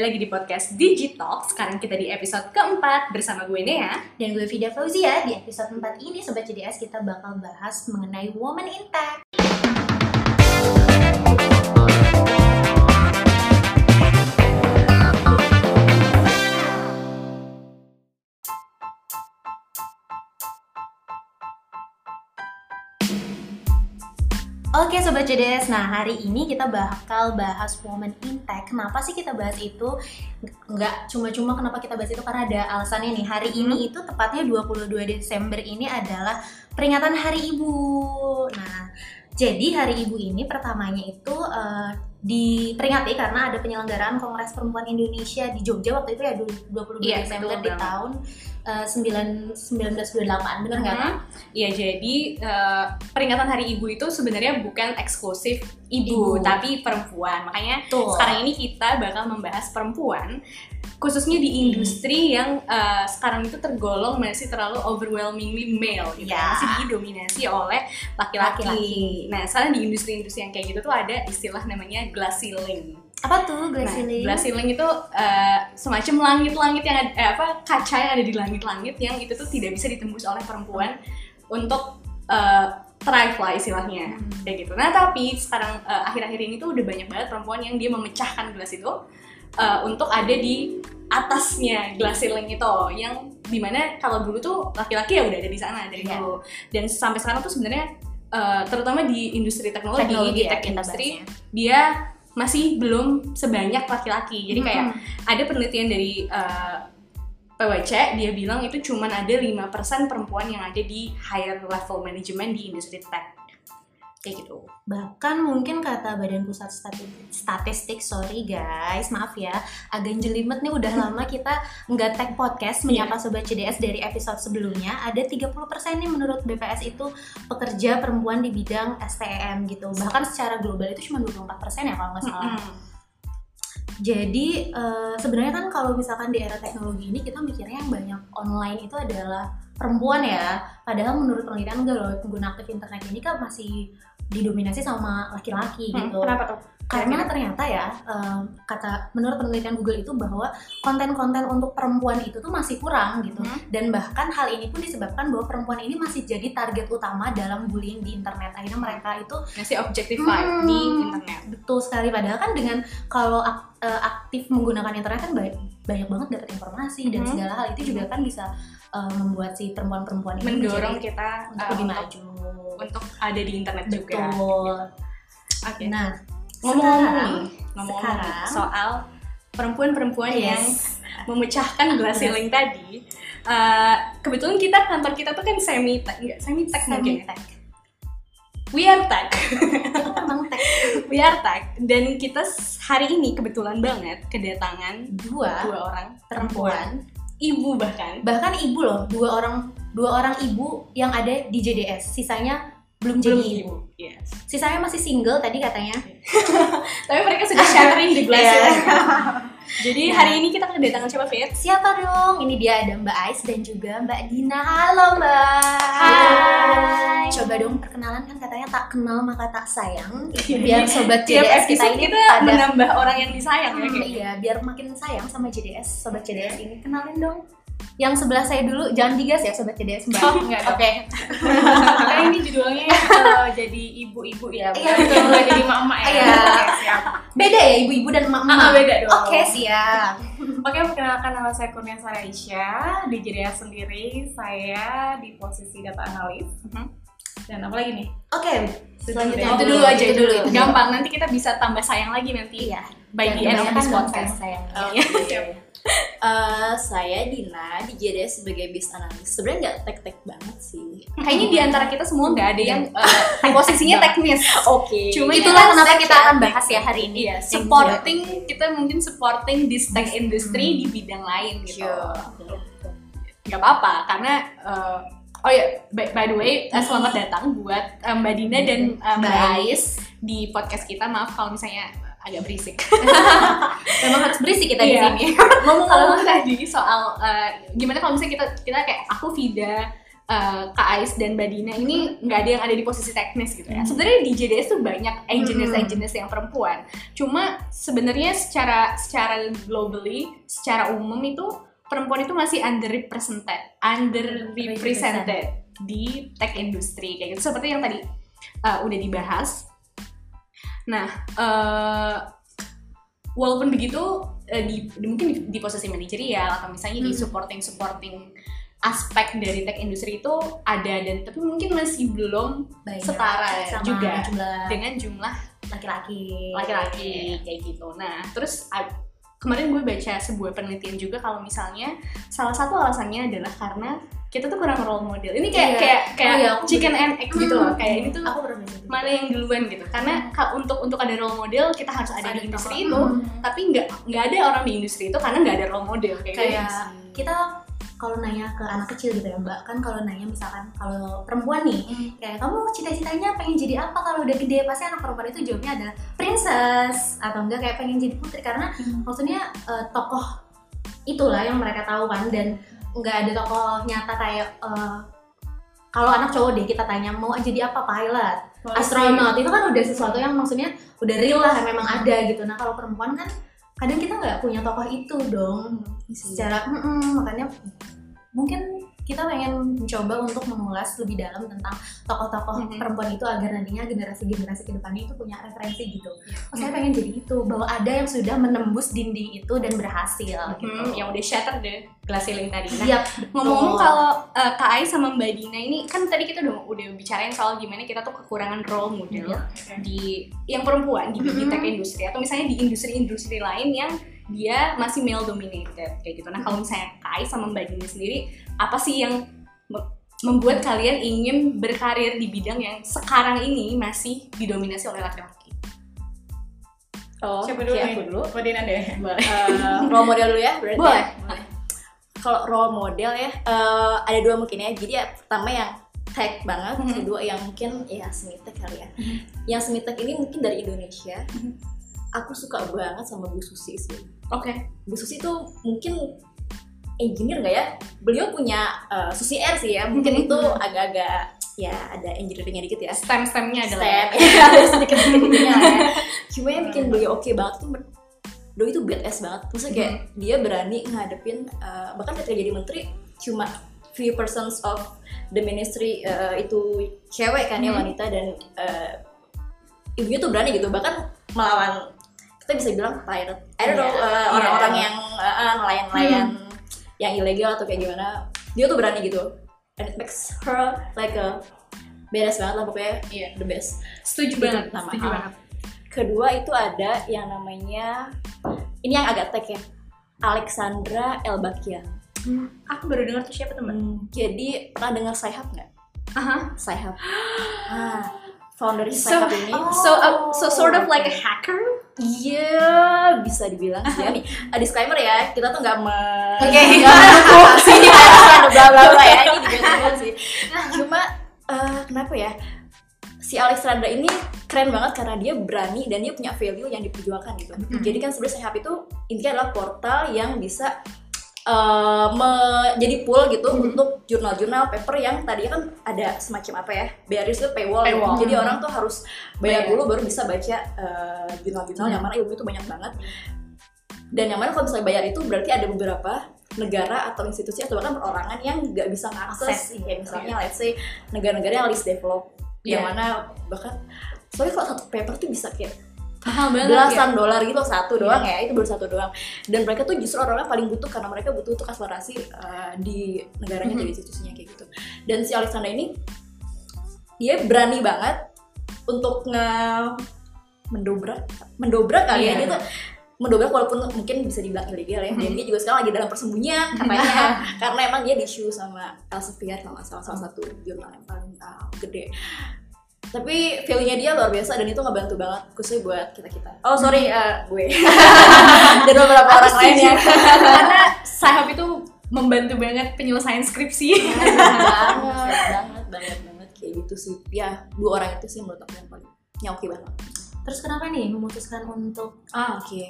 kembali lagi di podcast Digitalk. Sekarang kita di episode keempat bersama gue Nea. Dan gue Vida Fauzia, di episode 4 ini Sobat CDS kita bakal bahas mengenai Woman in Oke Sobat CDS, nah hari ini kita bakal bahas Woman in Tech Kenapa sih kita bahas itu? Nggak cuma-cuma kenapa kita bahas itu karena ada alasannya nih. Hari ini itu tepatnya 22 Desember ini adalah peringatan Hari Ibu. Nah, jadi Hari Ibu ini pertamanya itu uh, diperingati karena ada penyelenggaraan Kongres Perempuan Indonesia di Jogja waktu itu ya 22 Iya, Desember di banget. tahun uh, 9, 1928 bener nggak Kak? Iya, jadi eh, peringatan Hari Ibu itu sebenarnya bukan eksklusif ibu, Ibu. tapi perempuan. Makanya Tuh. sekarang ini kita bakal membahas perempuan, khususnya di industri yang eh, sekarang itu tergolong masih terlalu overwhelmingly male, gitu. Ya. Masih didominasi oleh laki-laki. Nah, sekarang di industri-industri yang kayak gitu tuh ada istilah namanya glass ceiling. Apa tuh Nah, glass ceiling? glass ceiling itu uh, semacam langit-langit yang ada, eh, apa kaca yang ada di langit-langit yang itu tuh tidak bisa ditembus oleh perempuan untuk uh, thrive lah istilahnya Hmm. kayak gitu. Nah tapi sekarang uh, akhir-akhir ini tuh udah banyak banget perempuan yang dia memecahkan gelas itu uh, untuk ada di atasnya glass ceiling itu yang di mana kalau dulu tuh laki-laki ya udah ada di sana dari Iya. dulu dan sampai sekarang tuh sebenarnya uh, terutama di industri teknologi, Teknologi di ya tech kita industry dia masih belum sebanyak laki-laki. Jadi kayak Hmm. ada penelitian dari uh, PwC dia bilang itu cuman ada 5% perempuan yang ada di higher level management di industri tech. Kayak gitu. bahkan mungkin kata Badan Pusat Statistik, Statistik sorry guys, maaf ya, agak jelimet nih udah lama kita nggak tag podcast menyapa sobat CDS dari episode sebelumnya. Ada 30% nih menurut BPS itu pekerja perempuan di bidang STEM gitu. Bahkan secara global itu cuma 24% ya kalau nggak salah. Jadi eh, sebenarnya kan kalau misalkan di era teknologi ini kita mikirnya yang banyak online itu adalah perempuan ya. Padahal menurut penelitian enggak loh pengguna aktif internet ini kan masih didominasi sama laki-laki Hmm, gitu. Kenapa tuh? Karena ternyata ya eh, kata menurut penelitian Google itu bahwa konten-konten untuk perempuan itu tuh masih kurang gitu. Hmm. Dan bahkan hal ini pun disebabkan bahwa perempuan ini masih jadi target utama dalam bullying di internet. Akhirnya mereka itu Ngasih objectified Hmm. di internet. Betul sekali padahal kan dengan kalau eh, aktif menggunakan internet kan banyak, banyak banget dapat informasi dan Mhm. segala hal itu juga kan bisa eh, membuat si perempuan-perempuan ini Mendorong menjadi kita untuk uh, lebih untuk, maju. untuk ada di internet juga. Betul. Oke. Nah, Ngomong-ngomong sekarang soal perempuan-perempuan yang yes. memecahkan glass ceiling tadi. eh, kebetulan kita kantor kita tuh kan semi tech, enggak semi tech mungkin. ya. Semi-tech. We are tech. Tech We are tech dan kita hari ini kebetulan banget kedatangan dua dua orang perempuan ibu bahkan. bahkan ibu loh dua orang dua orang ibu yang ada di JDS sisanya belum jadi Belum ibu ibu. Yes. sisanya masih single tadi katanya Tapi mereka sudah sharing di glass Iya. ceiling. Jadi Nah. hari ini kita kedatangan siapa Fit? siapa dong ini dia ada Mbak Ais dan juga Mbak Dina halo Mbak Hai. coba dong perkenalan kan katanya tak kenal maka tak sayang Iya. biar sobat JDS kita ini kita pada menambah orang yang disayang ya Hmm, kayak. iya biar makin sayang sama JDS sobat JDS ini kenalin dong yang sebelah saya dulu jangan digas ya sobat JDS Mbak Oh, enggak oke Karena ini judulnya eh, jadi ibu-ibu ya. Iya, betul. jadi emak-emak ya. Iya. Siap. beda ya ibu-ibu dan emak-emak Ah, beda dong. oke siap Oke, perkenalkan nama saya Kurnia Saraisya di JDS sendiri. Saya di posisi data analis. Mhm. Dan apa lagi nih? oke selanjutnya itu dulu aja itu dulu. Gampang nanti kita bisa tambah sayang lagi nanti. iya By the end of this podcast. sayang Oh, iya. Eh, saya Dina di JDS sebagai bis analis. Sebenarnya nggak tek-tek banget sih. Kayaknya di antara kita semua nggak ada yang eh, posisinya teknis. Oke. Cuma itulah kita kenapa kita ya. akan bahas ya hari ini Iya, supporting kita mungkin supporting this tech industry di bidang lain gitu. Gak apa-apa karena eh, oh ya by, by the way eh, selamat datang buat eh, Mbak Dina dan Mbak Mbak Ais di podcast kita. Maaf kalau misalnya agak berisik. memang harus berisik kita di Iya. sini Ngomong-ngomong tadi soal eh, gimana kalau misalnya kita kita kayak aku Vida eh, Kak Ais dan Mbak Dina ini nggak ada yang ada di posisi teknis gitu ya. Sebenarnya di JDS tuh banyak engineers-engineers yang perempuan. Cuma sebenarnya secara secara globally, secara umum itu perempuan itu masih underrepresented, underrepresented di tech industry kayak gitu. Seperti yang tadi uh, udah dibahas. Nah, uh, walaupun begitu uh, di, di- mungkin di, di posisi manajerial atau misalnya di Hmm. supporting supporting aspek dari tech industry itu ada dan tapi mungkin masih belum Banyak. setara sama juga jumlah dengan jumlah laki-laki laki-laki kayak gitu. Nah, terus kemarin gue baca sebuah penelitian juga kalau misalnya salah satu alasannya adalah karena kita tuh kurang role model. Ini kayak Iya. kayak kayak Oh iya, chicken and egg gitu loh. Hmm. Kayak ini tuh aku mana yang duluan gitu. Karena ka- untuk untuk ada role model kita harus ada, Ada di industri itu, Hmm. tapi nggak nggak ada orang di industri itu karena nggak ada role model kayak, kayak gitu. kita kalau nanya ke anak kecil gitu ya mbak kan kalau nanya misalkan kalau perempuan nih kayak kamu cita-citanya pengen jadi apa kalau udah gede pasti anak perempuan itu jawabnya adalah princess atau enggak kayak pengen jadi putri karena maksudnya eh, tokoh itulah yang mereka tahu kan dan nggak ada tokoh nyata kayak eh, kalau anak cowok deh kita tanya mau jadi apa pilot? Astronot itu kan udah sesuatu yang maksudnya udah real lah memang ada gitu. Nah kalau perempuan kan kadang kita nggak punya tokoh itu dong. Secara mm-mm, makanya mungkin kita pengen mencoba untuk mengulas lebih dalam tentang tokoh-tokoh Mhm. perempuan itu agar nantinya generasi-generasi ke depannya itu punya referensi gitu. Oh, saya pengen jadi itu bahwa ada yang sudah menembus dinding itu dan berhasil gitu. Hmm, yang udah shatter deh glass ceiling tadi. Nah, Siap. Ngomong-ngomong betul. kalau uh, Kak Ai sama Mbak Dina ini kan tadi kita udah udah bicarain soal gimana kita tuh kekurangan role model Iya. di yang perempuan di, di Mhm. tech industri atau misalnya di industri-industri lain yang dia masih male dominated kayak gitu. Nah, kalau misalnya Kak Ai sama Mbak Dina sendiri apa sih yang me- membuat kalian ingin berkarir di bidang yang sekarang ini masih didominasi oleh laki-laki? Oh, Siapa dulu aku dulu. Dina deh. Eh, role model dulu ya berarti. Boleh. ya? Kalau role model ya eh, ada dua mungkin ya. Jadi ya pertama yang tech banget, Mhm. kedua yang mungkin ya semi tech kali ya. Yang semi tech ini mungkin dari Indonesia. Mhm. Aku suka banget sama Bu Susi sih. Oke. Bu Susi tuh mungkin engineer nggak ya? Beliau punya eh, Susi R sih ya. Mungkin Mhm. itu agak-agak ya ada engineeringnya dikit ya. Stem-stemnya ya, ada sedikit sedikitnya lah ya. Cuma yang bikin beliau oke banget tuh Doi itu badass banget Maksudnya kayak dia berani ngadepin uh, Bahkan ketika jadi menteri Cuma few persons of the ministry uh, itu cewek kan ya Hmm. wanita dan uh, ibunya tuh berani gitu Bahkan melawan kita bisa bilang pirate I don't know Iya. uh, orang-orang Iya. yang uh, nelayan-nelayan yang ilegal atau kayak gimana Dia tuh berani gitu And it makes her like a badass banget lah pokoknya Iya. the best setuju Itu banget, pertama. setuju banget. kedua itu ada yang namanya ini yang agak tech ya Alexandra Elbakian Aku baru dengar tuh siapa teman. jadi pernah dengar Sayhap nggak Aha. Sayhap ah founder So, Sayhap ini so, uh, so sort of like a hacker. Iya, bisa dibilang sih ya. Nih, uh, disclaimer ya, kita tuh nggak me Oke. sini bla bla bla ya. Ini juga sih. Cuma eh, kenapa ya? Si Alexandra ini keren banget karena dia berani dan dia punya value yang diperjuangkan gitu. Jadi kan sebenarnya Sehap itu intinya adalah portal yang bisa eh, me- jadi pool gitu untuk jurnal-jurnal paper yang tadinya kan ada semacam apa ya barriers itu paywall, gitu. Paywall. jadi orang tuh harus bayar dulu baru bisa baca eh, jurnal-jurnal yang mana ilmu itu banyak banget dan yang mana kalau misalnya bayar itu berarti ada beberapa negara atau institusi atau bahkan perorangan yang nggak bisa Akses, ngakses iya. kayak misalnya let's say negara-negara yang least develop yang Iya. mana bahkan soalnya kalau satu paper tuh bisa kayak Mahal banget belasan dolar gitu satu Iya. doang ya itu baru satu doang dan mereka tuh justru orang-orang paling butuh karena mereka butuh untuk akselerasi uh, di negaranya Mhm. jadi institusinya kayak gitu dan si Alexandra ini dia berani banget untuk nge mendobrak mendobrak kali Iya. ya dia tuh mendobrak walaupun mungkin bisa dibilang ilegal ya dan Mhm. dia juga sekarang lagi dalam persembunyian katanya karena emang dia di show sama Elsevier kalau nggak salah salah satu jurnal yang paling uh, gede tapi value-nya dia luar biasa dan itu ngebantu banget khususnya buat kita kita oh sorry uh, gue. Dan beberapa orang lain yang Karena Sahab itu membantu banget penyelesaian skripsi. banget banget banget banget. Kayak gitu sih. Ya dua orang itu sih menurut aku yang paling yang oke banget. Terus kenapa nih memutuskan untuk ah oke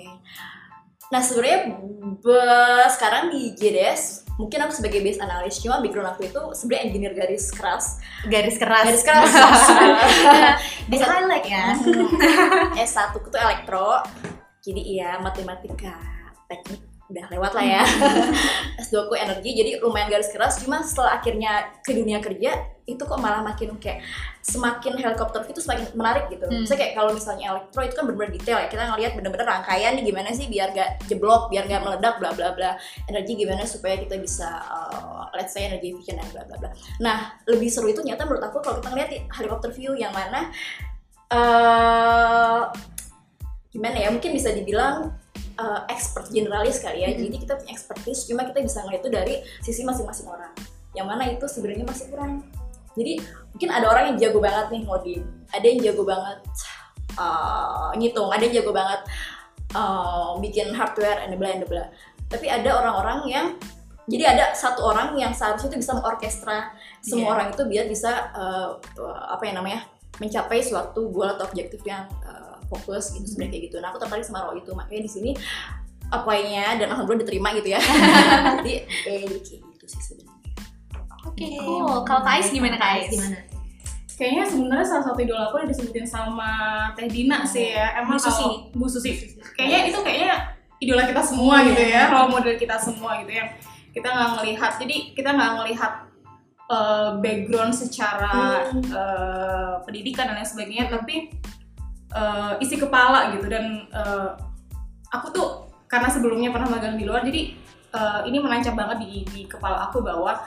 Nah sebenarnya be- sekarang di JDS mungkin aku sebagai base analyst cuma background aku itu sebenarnya engineer garis keras. Garis keras. Garis keras. Di highlight ya. S1 itu elektro jadi iya matematika teknik udah lewat lah ya. S2 ku energi jadi lumayan garis keras. Cuma setelah akhirnya ke dunia kerja itu kok malah makin kayak semakin helikopter itu semakin menarik gitu. Hmm. misalnya kayak kalau misalnya elektro itu kan bener-bener detail ya. Kita ngelihat bener-bener rangkaian nih gimana sih biar gak jeblok biar gak meledak bla bla bla. Energi gimana supaya kita bisa uh, let's say energi efficient dan bla bla bla. Nah lebih seru itu nyata menurut aku kalau kita ngeliat helikopter view yang mana eh gimana ya? Mungkin bisa dibilang uh, expert generalis kali ya. Mhm. jadi kita punya expertise cuma kita bisa ngeliat itu dari sisi masing-masing orang. Yang mana itu sebenarnya masih kurang. Jadi mungkin ada orang yang jago banget nih ngoding ada yang jago banget uh, ngitung. Ada yang jago banget uh, bikin hardware and bla and bla. Tapi ada orang-orang yang jadi ada satu orang yang seharusnya itu bisa mengorkestra semua Iya. orang itu biar bisa uh, apa yang namanya mencapai suatu goal atau objektif yang fokus gitu sebenarnya kayak gitu. Nah aku tertarik sama role itu makanya di sini apanya dan alhamdulillah diterima gitu ya. jadi eh, kayak gitu sih sebenarnya. Oke, cool. Kalau Kais gimana Kais? gimana Kayaknya sebenarnya salah satu idola aku udah disebutin sama Teh Dina sih ya. Emang Bu Susi. Bu Susi. Kayaknya itu kayaknya idola kita semua gitu ya, role model kita semua gitu ya. Kita nggak ngelihat, jadi kita nggak ngelihat uh, background secara uh, pendidikan dan lain sebagainya, tapi uh, isi kepala gitu dan uh, aku tuh karena sebelumnya pernah magang di luar, jadi uh, ini menancap banget di, di kepala aku bahwa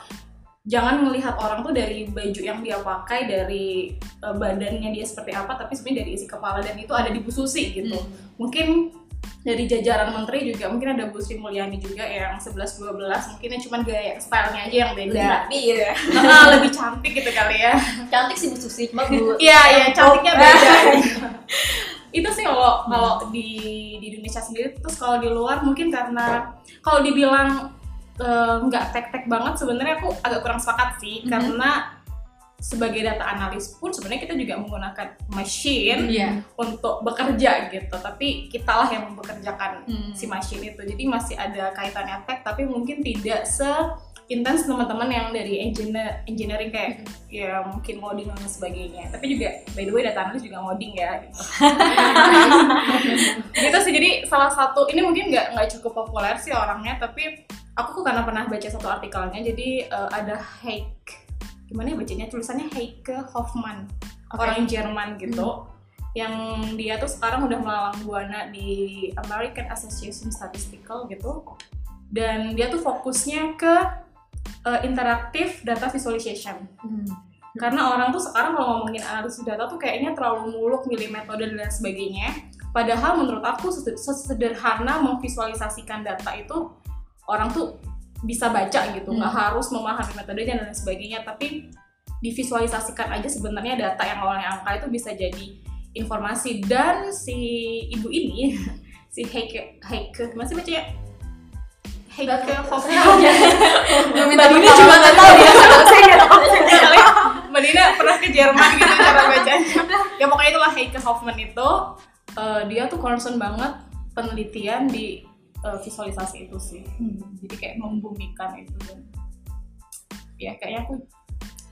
jangan melihat orang tuh dari baju yang dia pakai dari uh, badannya dia seperti apa tapi sebenarnya dari isi kepala dan itu ada di Bu Susi gitu. Mungkin dari jajaran menteri juga mungkin ada Bu Sri Mulyani juga yang 11-12 mungkin yang cuman gaya stylenya aja yang Lebih beda rapi gitu ya. nah, lebih cantik gitu kali ya. Cantik sih Bu Susi, cuma Bu iya iya cantiknya beda. Itu sih kalau kalau di di Indonesia sendiri terus kalau di luar mungkin karena kalau dibilang eh, nggak tek-tek banget sebenarnya aku agak kurang sepakat sih. Mhm. karena sebagai data analis pun sebenarnya kita juga menggunakan machine Iya. untuk bekerja gitu tapi kitalah yang mempekerjakan Hmm. si machine itu jadi masih ada kaitannya tech tapi mungkin tidak se intens teman-teman yang dari engineer engineering kayak ya mungkin ngoding dan sebagainya tapi juga by the way data analis juga ngoding ya gitu. gitu sih jadi salah satu ini mungkin nggak nggak cukup populer sih orangnya tapi aku karena pernah baca satu artikelnya jadi eh, ada Heike gimana ya bacanya? Tulisannya Heike Hoffman orang Jerman gitu. Yang dia tuh sekarang udah melalang buana di American Association Statistical gitu. Dan dia tuh fokusnya ke uh, interaktif data visualization. Hmm. karena orang tuh sekarang kalau ngomongin analisis data tuh kayaknya terlalu muluk milih metode dan lain sebagainya. Padahal menurut aku sesed- sesederhana memvisualisasikan data itu orang tuh bisa baca gitu nggak harus memahami metodenya dan lain sebagainya. Tapi divisualisasikan aja sebenarnya data yang awalnya angka itu bisa jadi informasi. Dan si ibu ini si Heike Heike masih bacanya? Heike Hoffman Mbak Dini juga nggak tahu ya saya nggak tahu. Mbak Dina pernah ke Jerman gitu cara bacanya. Ya pokoknya itulah Heike Hoffman itu eh, dia tuh concern banget penelitian di eh, visualisasi itu sih. Jadi kayak membumikan itu dan ya kayaknya aku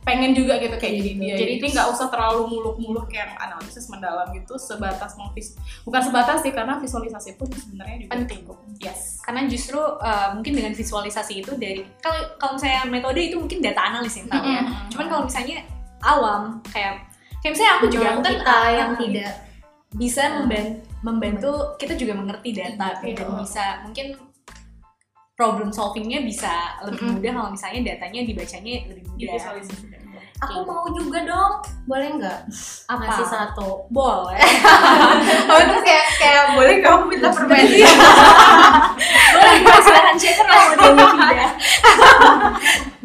pengen juga gitu kayak jadi dia jadi ini nggak usah terlalu muluk-muluk yang analisis mendalam gitu sebatas memvis bukan sebatas sih karena visualisasi pun sebenarnya juga Penting. cukup. Yes. Karena justru uh, mungkin dengan visualisasi itu dari kalau kalau misalnya metode itu mungkin data analis yang tahu ya. Cuman kalau misalnya awam kayak kayak misalnya aku juga aku kan kita uh, yang tidak bisa memban- membantu kita juga mengerti data Iya. dan bisa mungkin problem solvingnya bisa lebih Mm-mm. mudah kalau misalnya datanya dibacanya lebih mudah. Aku mau juga dong. Boleh nggak? Apa? Ngasih satu. Boleh. Oh terus kayak kayak boleh kamu minta permen. Boleh silahkan shaker kalau modelnya tidak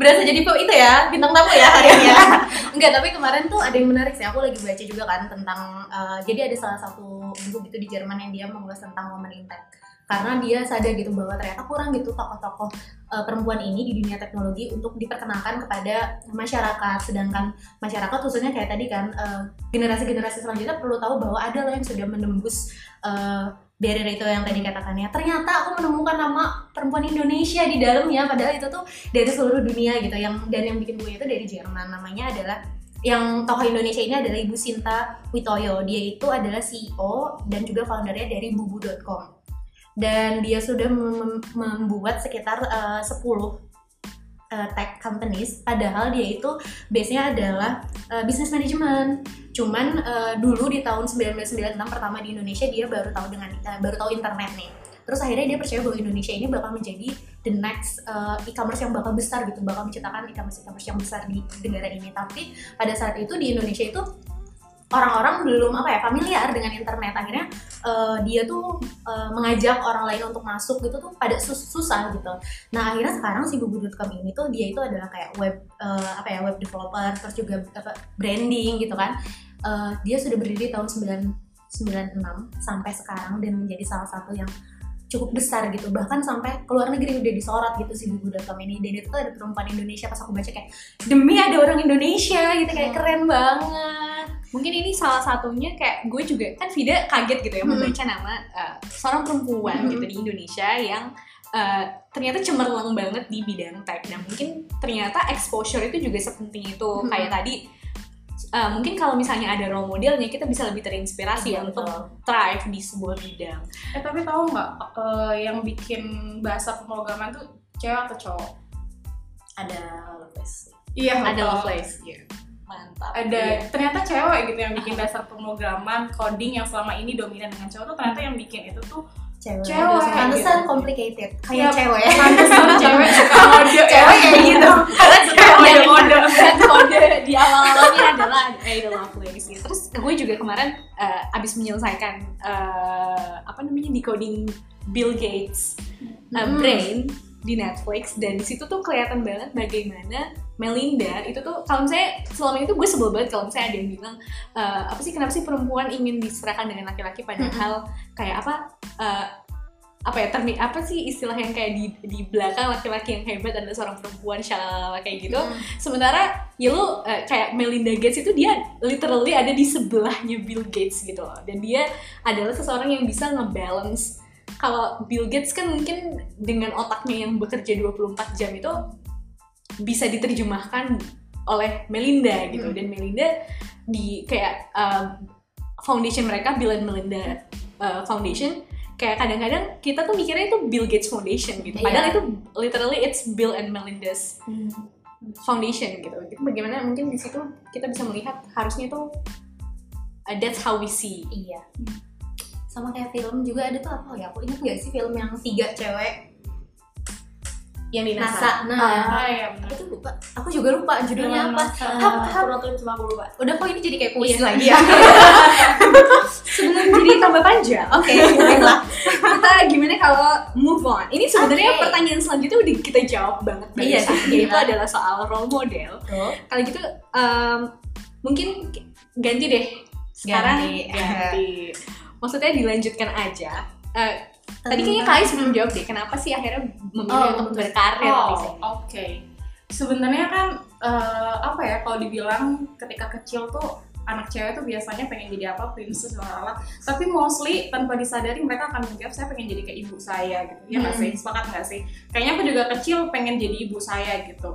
berasa jadi itu ya bintang tamu ya hari ini ya. Enggak tapi kemarin tuh ada yang menarik sih. Aku lagi baca juga kan tentang eh, jadi ada salah satu buku gitu di Jerman yang dia mengulas tentang women in tech. Karena dia sadar gitu bahwa ternyata kurang gitu tokoh-tokoh eh, perempuan ini di dunia teknologi untuk diperkenalkan kepada masyarakat. Sedangkan masyarakat khususnya kayak tadi kan eh, generasi-generasi selanjutnya perlu tahu bahwa ada loh yang sudah menembus eh, barrier itu yang tadi katakannya ternyata aku menemukan nama perempuan Indonesia di dalamnya padahal itu tuh dari seluruh dunia gitu. Yang dan yang bikin gue itu dari Jerman. Namanya adalah yang tokoh Indonesia ini adalah Ibu Sinta Witoyo. Dia itu adalah CEO dan juga foundernya dari bubu.com dan dia sudah mem- membuat sekitar eh, 10 eh, tech companies padahal dia itu base-nya adalah eh, business management. Cuman eh, dulu di tahun 1996 pertama di Indonesia dia baru tahu dengan eh, baru tahu internet nih. Terus akhirnya dia percaya bahwa Indonesia ini bakal menjadi the next eh, e-commerce yang bakal besar gitu bakal menciptakan e-commerce e-commerce yang besar di negara ini. Tapi pada saat itu di Indonesia itu orang-orang belum apa ya familiar dengan internet. Akhirnya eh, dia tuh eh, mengajak orang lain untuk masuk gitu tuh pada sus- susah gitu. Nah akhirnya sekarang si bubu.com ini tuh dia itu adalah kayak web eh, apa ya web developer terus juga apa, branding gitu kan. Eh, dia sudah berdiri tahun 9 96 sampai sekarang dan menjadi salah satu yang cukup besar gitu. Bahkan sampai ke luar negeri udah disorot gitu si bubu.com ini. Dan itu tuh ada perempuan Indonesia pas aku baca kayak demi ada orang Indonesia gitu. Kayak keren banget mungkin ini salah satunya kayak gue juga kan Vida kaget gitu ya Hmm. membaca nama uh, seorang perempuan Hmm. gitu di Indonesia yang uh, ternyata cemerlang banget di bidang tech dan mungkin ternyata exposure itu juga sepenting itu Hmm. kayak tadi uh, mungkin kalau misalnya ada role modelnya kita bisa lebih terinspirasi Iya, untuk thrive di sebuah bidang Eh tapi tahu nggak eh, yang bikin bahasa pemrograman tuh cewek atau cowok? ada Lovelace Iya, ada. Lovelace ya mantap Ada Iya. ternyata cewek gitu yang bikin dasar pemrograman coding yang selama ini dominan dengan cowok tuh ternyata yang bikin itu tuh cewek, Cewek. pantesan complicated kayak Iya. cewek pantesan cewek suka mode ya. cewek kayak gitu karena yang mode. dan kode di awal-awalnya adalah Ada Lovelace gitu. Terus gue juga kemarin eh, abis menyelesaikan eh, apa namanya decoding Bill Gates eh, Hmm. brain di Netflix dan di situ tuh kelihatan banget bagaimana Melinda itu tuh kalau misalnya selama itu gue sebel banget kalau misalnya ada yang bilang eh, apa sih kenapa sih perempuan ingin diserahkan dengan laki-laki? Padahal kayak apa eh, apa ya termi apa sih istilah yang kayak di di belakang laki-laki yang hebat adalah seorang perempuan shalala kayak gitu. Sementara ya lu eh, kayak Melinda Gates itu dia literally ada di sebelahnya Bill Gates gitu loh. Dan dia adalah seseorang yang bisa ngebalance. Kalau Bill Gates kan mungkin dengan otaknya yang bekerja 24 jam itu bisa diterjemahkan oleh Melinda gitu Hmm. dan Melinda di kayak uh, foundation mereka Bill and Melinda uh, Foundation kayak kadang-kadang kita tuh mikirnya itu Bill Gates Foundation gitu padahal Iya. itu literally it's Bill and Melinda's foundation gitu. Gitu bagaimana mungkin di situ kita bisa melihat harusnya tuh uh, that's how we see. iya sama kayak film juga ada tuh apa ya aku ingat gak sih film yang tiga cewek Yang di NASA nah Ah, iya benar. itu lupa aku juga lupa judulnya apa nonton cuma aku lupa udah kok ini jadi kayak kuis Iya. lagi ya Sebelum jadi tambah panjang, oke, baiklah. Kita gimana kalau move on? Ini sebenarnya Oke. pertanyaan selanjutnya udah kita jawab banget Iya sih, yaitu gila. adalah soal role model. Tuh. Kalau gitu em, mungkin ganti deh. Sekarang Ganti. ganti. Maksudnya dilanjutkan aja. Eh, tadi kayaknya Kais belum jawab deh. Kenapa sih akhirnya memilih Oh, untuk berkarir di Oh, sini? oke. Sebenarnya kan eh, apa ya kalau dibilang ketika kecil tuh anak cewek tuh biasanya pengen jadi apa princess lalala tapi mostly tanpa disadari mereka akan menjawab saya pengen jadi kayak ibu saya gitu ya nggak Hmm. sih sepakat nggak sih kayaknya aku juga kecil pengen jadi ibu saya gitu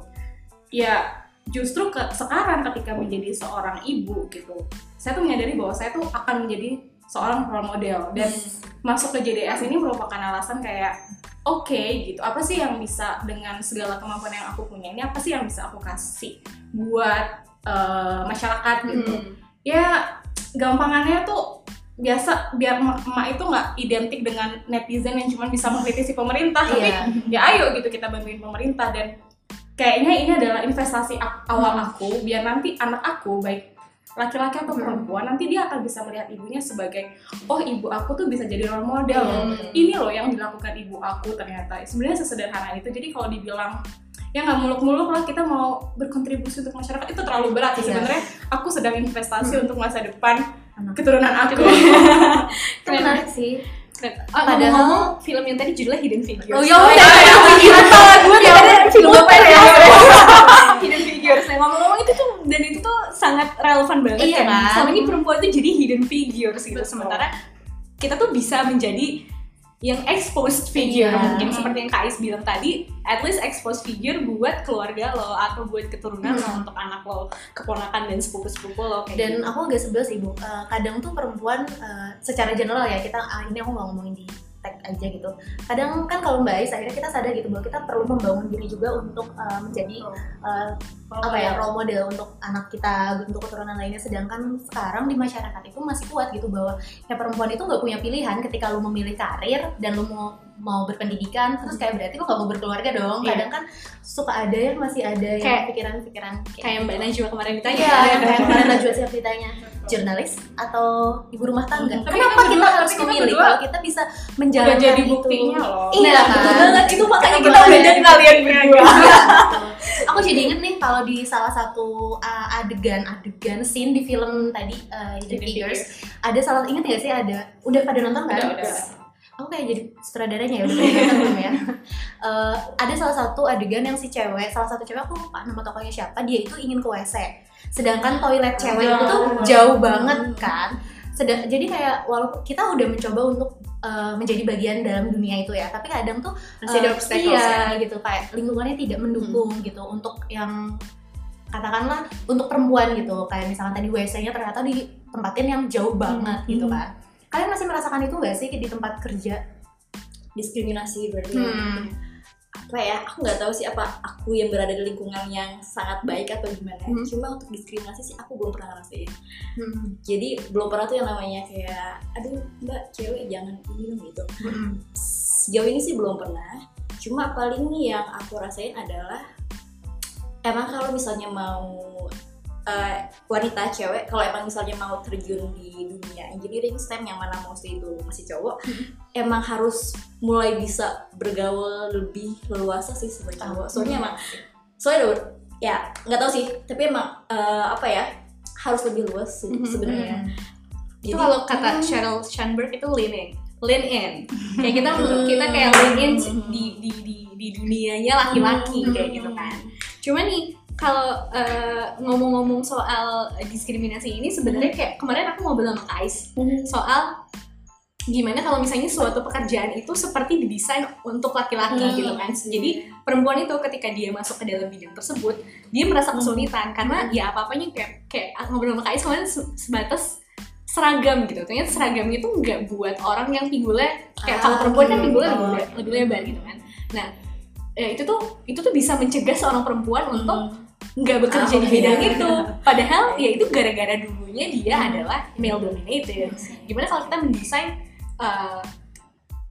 ya justru ke sekarang ketika menjadi seorang ibu gitu saya tuh menyadari bahwa saya tuh akan menjadi seorang role model dan masuk ke JDS ini merupakan alasan kayak oke gitu apa sih yang bisa dengan segala kemampuan yang aku punya ini apa sih yang bisa aku kasih buat eh, masyarakat gitu Hmm. ya gampangannya tuh biasa biar emak itu nggak identik dengan netizen yang cuma bisa mengkritisi pemerintah tapi Iya. ya ayo gitu kita bantuin pemerintah dan kayaknya ini adalah investasi awal Hmm. aku biar nanti anak aku baik laki-laki atau Hmm. perempuan nanti dia akan bisa melihat ibunya sebagai oh ibu aku tuh bisa jadi role model Hmm. ini loh yang dilakukan ibu aku ternyata sebenarnya sesederhana itu jadi kalau dibilang ya nggak muluk-muluk lah kita mau berkontribusi untuk masyarakat itu terlalu berat sih Iya. sebenarnya aku sedang investasi Hmm. untuk masa depan Anak. keturunan aku itu menarik sih Ah, Padahal- ngomong-ngomong, film yang tadi judulnya Hidden Figures. Oh, ya udah, ya, ya, ya, ya, gue ya, ada film lupa apa ya? ya. Hidden Figures. Nah, ngomong-ngomong itu tuh dan itu tuh sangat relevan banget Iya kan. kan? Selama ini perempuan tuh jadi hidden figures gitu. Betul. Sementara kita tuh bisa menjadi yang exposed figure Iya. mungkin seperti yang Kais bilang tadi at least exposed figure buat keluarga lo atau buat keturunan lo untuk anak lo keponakan dan sepupu-sepupu lo kayak dan gitu. aku agak sebel sih bu Eh, kadang tuh perempuan eh, secara general ya kita ah, ini aku nggak ngomongin di tag aja gitu. Kadang kan kalau mbak Ais akhirnya kita sadar gitu bahwa kita perlu membangun diri juga untuk eh, menjadi eh, apa ya role model untuk anak kita untuk keturunan lainnya. Sedangkan sekarang di masyarakat itu masih kuat gitu bahwa ya perempuan itu nggak punya pilihan ketika lu memilih karir dan lu mau mau berpendidikan terus kayak berarti lu nggak mau berkeluarga dong. Iya. kadang kan suka ada yang masih ada yang Kayak- pikiran-pikiran kayak Mbak Najwa kemarin ditanya. Yang kayak kemarin Najwa siap ditanya jurnalis atau ibu rumah tangga. Tapi Kenapa kita kita, berdua- harus kita memilih berdua kalau kita bisa Udah menjalankan jadi itu? buktinya loh Iya, Nah, kan? betul banget itu makanya Kita kita udah jadi kalian berdua. Iya, betul. Aku jadi inget nih kalau di salah satu uh, adegan adegan scene di film tadi uh, Hidden Figures ada salah inget gak sih ada udah pada nonton kan? Udah, udah. Aku kayak jadi sutradaranya ya udah nonton belum ya? Uh, ada salah satu adegan yang si cewek salah satu cewek aku lupa nama tokohnya siapa dia itu ingin ke WC sedangkan toilet cewek itu tuh jauh. banget kan. Sedang, jadi kayak walaupun kita udah mencoba untuk uh, menjadi bagian dalam dunia itu ya tapi kadang tuh Masih uh, iya, gitu kayak lingkungannya tidak mendukung gitu. Untuk yang katakanlah untuk perempuan gitu. Kayak misalkan tadi WC-nya ternyata ditempatin yang jauh banget gitu Hmm. kan kalian masih merasakan itu gak sih di tempat kerja diskriminasi berarti Hmm. apa ya aku nggak tahu sih apa aku yang berada di lingkungan yang sangat baik atau gimana Hmm. cuma untuk diskriminasi sih aku belum pernah ngerasain Hmm. jadi belum pernah tuh yang namanya kayak aduh mbak cewek jangan ini dong gitu Hmm. sejauh ini sih belum pernah cuma paling nih yang aku rasain adalah emang kalau misalnya mau eh, wanita cewek kalau emang misalnya mau terjun di dunia engineering STEM yang mana mostly itu masih cowok emang harus mulai bisa bergaul lebih leluasa sih sebagai cowok. Soalnya emang soalnya ya nggak tahu sih tapi emang eh, apa ya harus lebih luas se- Mhm. sebenarnya. itu kalau kata Sheryl Sandberg itu lean in lean in. Kayak kita kita kayak lean in di di di, di dunianya laki-laki kayak gitu kan. Cuma nih kalau eh, ngomong-ngomong soal diskriminasi ini sebenarnya kayak kemarin aku ngobrol sama Kais soal gimana kalau misalnya suatu pekerjaan itu seperti didesain untuk laki-laki Hmm. gitu kan. Jadi perempuan itu ketika dia masuk ke dalam bidang tersebut dia merasa kesulitan karena ya apa-apanya kayak kayak ngobrol sama Kais kemarin se- sebatas seragam gitu. Ternyata seragamnya itu nggak buat orang yang pinggulnya kayak Ah, kalau perempuan kan hmm, pinggulnya oh. lebih, le- lebih lebar gitu kan. Nah ya itu tuh itu tuh bisa mencegah seorang perempuan untuk nggak bekerja Ah, di bidang iya. itu. Padahal ya itu gara-gara dulunya dia adalah male dominated. Gimana kalau kita mendesain uh,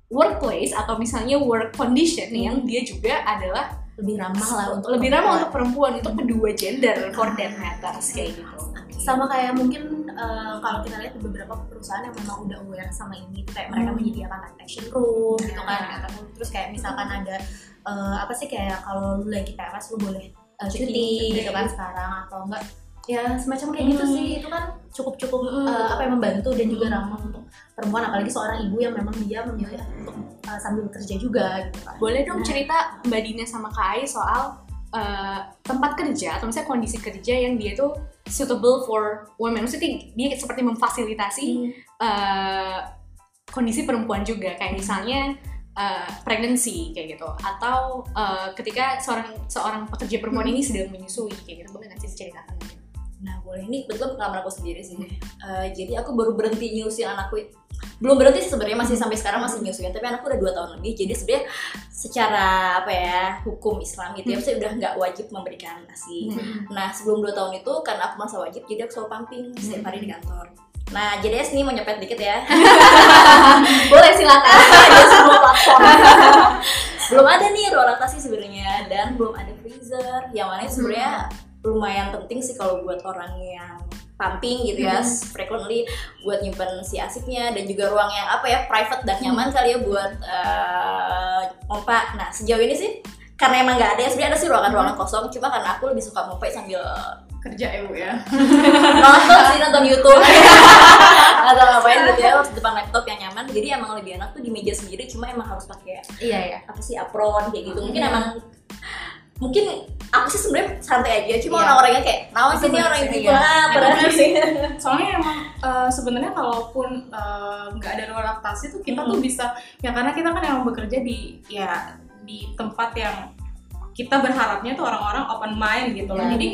workplace atau misalnya work condition yang dia juga adalah lebih ramah lah untuk lebih ramah untuk perempuan itu kedua gender for that matters kayak gitu. Sama kayak mungkin eh, kalau kita lihat di beberapa perusahaan yang memang udah aware sama ini kayak mereka Hmm. menyediakan action room gitu kan Ya. ataupun terus kayak misalkan ada eh, apa sih kayak kalau lu lagi PMS lu boleh eh, Cuti, cuti cuti. gitu kan sekarang atau enggak. ya semacam kayak gitu Hmm. sih. Itu kan cukup cukup Hmm. apa yang membantu dan juga ramah untuk perempuan. Apalagi seorang ibu yang memang dia memilih untuk eh, sambil bekerja juga gitu kan. Boleh dong cerita Mbak Dina sama Kak Ai soal uh, tempat kerja atau misalnya kondisi kerja yang dia tuh suitable for women. Maksudnya dia seperti memfasilitasi uh, kondisi perempuan juga. Kayak misalnya uh, pregnancy kayak gitu atau uh, ketika seorang seorang pekerja perempuan ini sedang menyusui kayak gitu boleh nggak sih diceritakan mungkin? Nah boleh ini betul pengalaman aku sendiri sih. Eh, jadi aku baru berhenti nyusuin anakku. Belum berhenti sih sebenarnya masih sampai sekarang masih nyusuin. Tapi anakku udah dua tahun lebih. Jadi sebenarnya secara apa ya hukum Islam gitu ya, saya udah nggak wajib memberikan asi. Nah sebelum dua tahun itu karena aku merasa wajib, jadi aku selalu pumping setiap hari di kantor. Nah jadi ini mau nyepet dikit ya. boleh silakan Ada semua platform. belum ada nih ruang laktasi sebenarnya dan belum ada freezer. Yang mana itu sebenarnya lumayan penting sih kalau buat orang yang pumping gitu ya, frequently buat nyimpen si asiknya dan juga ruang yang apa ya private dan nyaman kali ya buat pompa. Nah sejauh ini sih karena emang nggak ada ya sebenarnya ada sih ruangan-ruangan kosong cuma karena aku lebih suka pompa sambil kerja ya bu ya? Nonton sih nonton YouTube. Atau ngapain gitu ya di depan laptop yang nyaman. Jadi emang lebih enak tuh di meja sendiri cuma emang harus pakai iya ya apa sih apron kayak gitu. Mungkin emang mungkin aku sih sebenarnya santai aja cuma Iya. orang-orangnya kayak nawan nih orang itu iya. ah padahal bener sih. Soalnya emang eh, sebenarnya kalaupun eh, nggak ada relaktasi tuh kita tuh bisa ya karena kita kan emang bekerja di ya di tempat yang kita berharapnya tuh orang-orang open mind gitu loh. Iya. jadi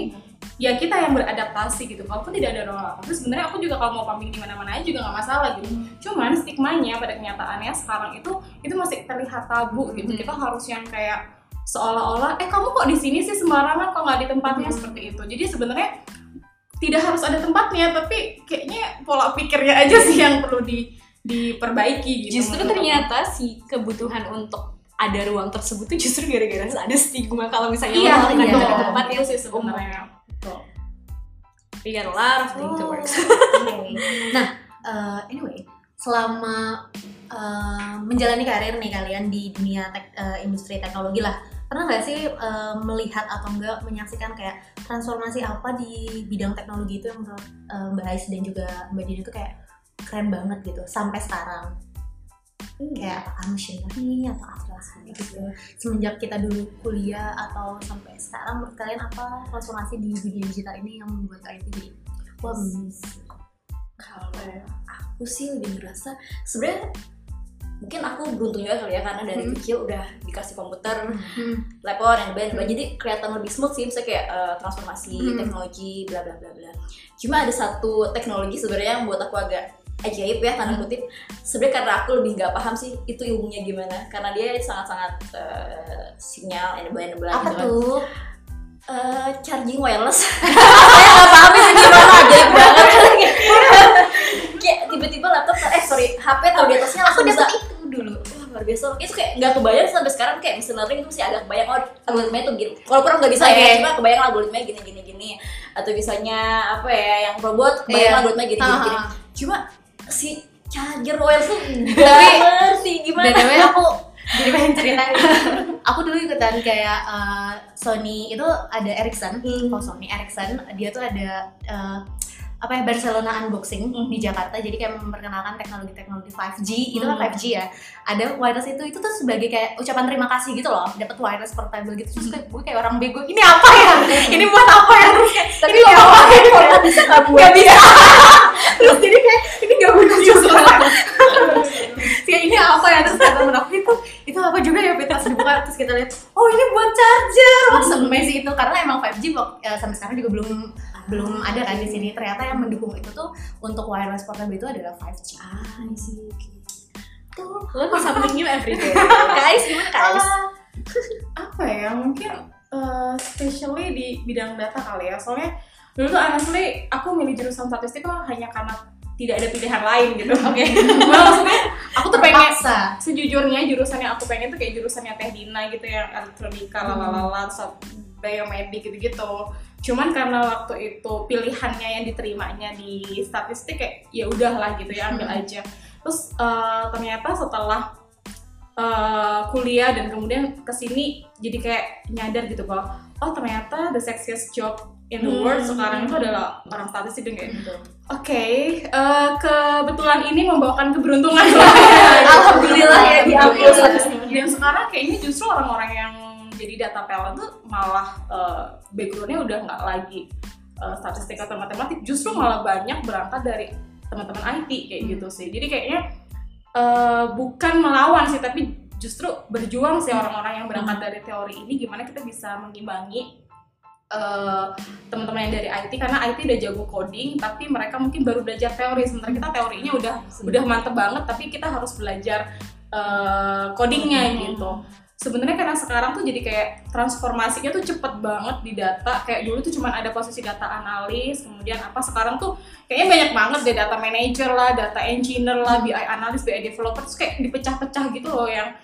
ya kita yang beradaptasi gitu kalaupun tidak ada relaktasi sebenarnya aku juga kalau mau pumping di mana-mana aja juga nggak masalah gitu cuman stigmanya pada kenyataannya sekarang itu itu masih terlihat tabu gitu Hmm. kita harus yang kayak seolah-olah eh kamu kok di sini sih sembarangan kok nggak di tempatnya Hmm. seperti itu jadi sebenarnya tidak harus ada tempatnya tapi kayaknya pola pikirnya aja sih yang perlu di diperbaiki gitu Justru ternyata si kebutuhan untuk ada ruang tersebut tuh justru gara-gara ada stigma kalau misalnya iya iya. betul. tempat yang sih sebenarnya. We got a lot of things to work Nah, eh, anyway, selama eh, menjalani karir nih kalian di dunia tek- eh, industri teknologi lah, pernah nggak sih eh, melihat atau enggak menyaksikan kayak transformasi apa di bidang teknologi itu yang menurut eh, Mbak Ais dan juga Mbak Dina itu kayak keren banget gitu sampai sekarang? Kayak apakah machine learning atau apa gitu. Semenjak kita dulu kuliah atau sampai sekarang menurut kalian apa transformasi di dunia digital ini yang membuat kalian jadi wah kalau aku sih lebih ngerasa sebenarnya mungkin aku beruntung juga kali ya karena dari Hmm. kecil udah dikasih komputer Hmm. laptop dan lain-lain jadi kelihatan lebih smooth sih misalnya kayak eh, transformasi Hmm. teknologi bla bla bla bla cuma ada satu teknologi sebenarnya yang buat aku agak ajaib ya tanda kutip. Sebenarnya karena aku lebih nggak paham sih itu ilmunya gimana. Karena dia sangat-sangat eh, sinyal enable enable apa gitu kan. tuh? Eh, charging wireless. Saya nggak paham itu gimana ajaib banget. Kayak tiba-tiba laptop eh sorry HP tahu di atasnya aku bisa itu dulu. Wah luar biasa. Itu kayak nggak kebayang sampai sekarang kayak machine learning itu masih agak kebayang. Oh algoritmanya tuh gini. Walaupun nggak bisa Oke. ya cuma kebayang algoritmanya gini gini gini. Atau misalnya apa ya yang robot kebayang Iya. algoritmanya gini gini, gini. Cuma si charger wireless tuh Tapi- nggak ngerti gimana? BTW aku jadi pengen cerita. Aku dulu ikutan kayak uh, Sony itu ada Ericsson Hmm. oh Sony Ericsson dia tuh ada uh, apa ya Barcelona unboxing Hmm. di Jakarta. Jadi kayak memperkenalkan teknologi-teknologi 5G itu kan Hmm. 5G ya. Ada wireless itu itu tuh sebagai kayak ucapan terima kasih gitu loh. Dapat wireless portable gitu. Terus kayak gue kayak orang bego ini apa ya? Ini buat apa ya? Tapi ini kalau apa pakai foto bisa nggak buat. Gak bisa. Terus jadi kayak ini gak guna juga. Kayak ini apa ya? Terus kata temen aku itu itu apa juga ya? Terus dibuka terus kita lihat oh ini buat charger. Wah se-amazing itu karena emang 5G wak- eh, sampai sekarang juga belum belum ada kan di sini. Ternyata yang mendukung itu tuh untuk wireless portable itu adalah 5G ah sih tuh learn something new every day. Guys gimana guys? Ah, apa ya? Mungkin eh, especially di bidang data kali ya. Soalnya dulu tuh honestly aku milih jurusan statistik tuh hanya karena tidak ada pilihan lain gitu oke. Maksudnya aku tuh pengen terpaksa. sejujurnya jurusan yang aku pengen tuh kayak jurusannya Teh Dina gitu yang elektronika lalalala terus biomedik gitu-gitu. Cuman karena waktu itu pilihannya yang diterimanya di statistik kayak ya udahlah gitu ya ambil aja. Terus eh, ternyata setelah eh, kuliah dan kemudian ke sini jadi kayak nyadar gitu bahwa oh ternyata the sexiest job in the world Hmm. sekarang itu adalah orang statistik dan kayak gitu. Oke eh, kebetulan ini membawakan keberuntungan. Alhamdulillah ya diambil statistik dan sekarang kayaknya justru orang-orang yang jadi data talent tuh malah eh, backgroundnya udah nggak lagi eh, statistik atau matematik justru malah banyak berangkat dari teman-teman IT kayak gitu sih. Jadi kayaknya eh, bukan melawan sih tapi justru berjuang sih orang-orang yang berangkat dari teori ini. Gimana kita bisa mengimbangi eh, teman-teman yang dari IT karena IT udah jago coding tapi mereka mungkin baru belajar teori. Sementara kita teorinya udah udah mantep banget tapi kita harus belajar eh, codingnya gitu. Sebenarnya karena sekarang tuh jadi kayak transformasinya tuh cepet banget di data. Kayak dulu tuh cuman ada posisi data analis kemudian apa. Sekarang tuh kayaknya banyak banget deh data manager lah data engineer lah BI analis BI developer terus kayak dipecah-pecah gitu loh yang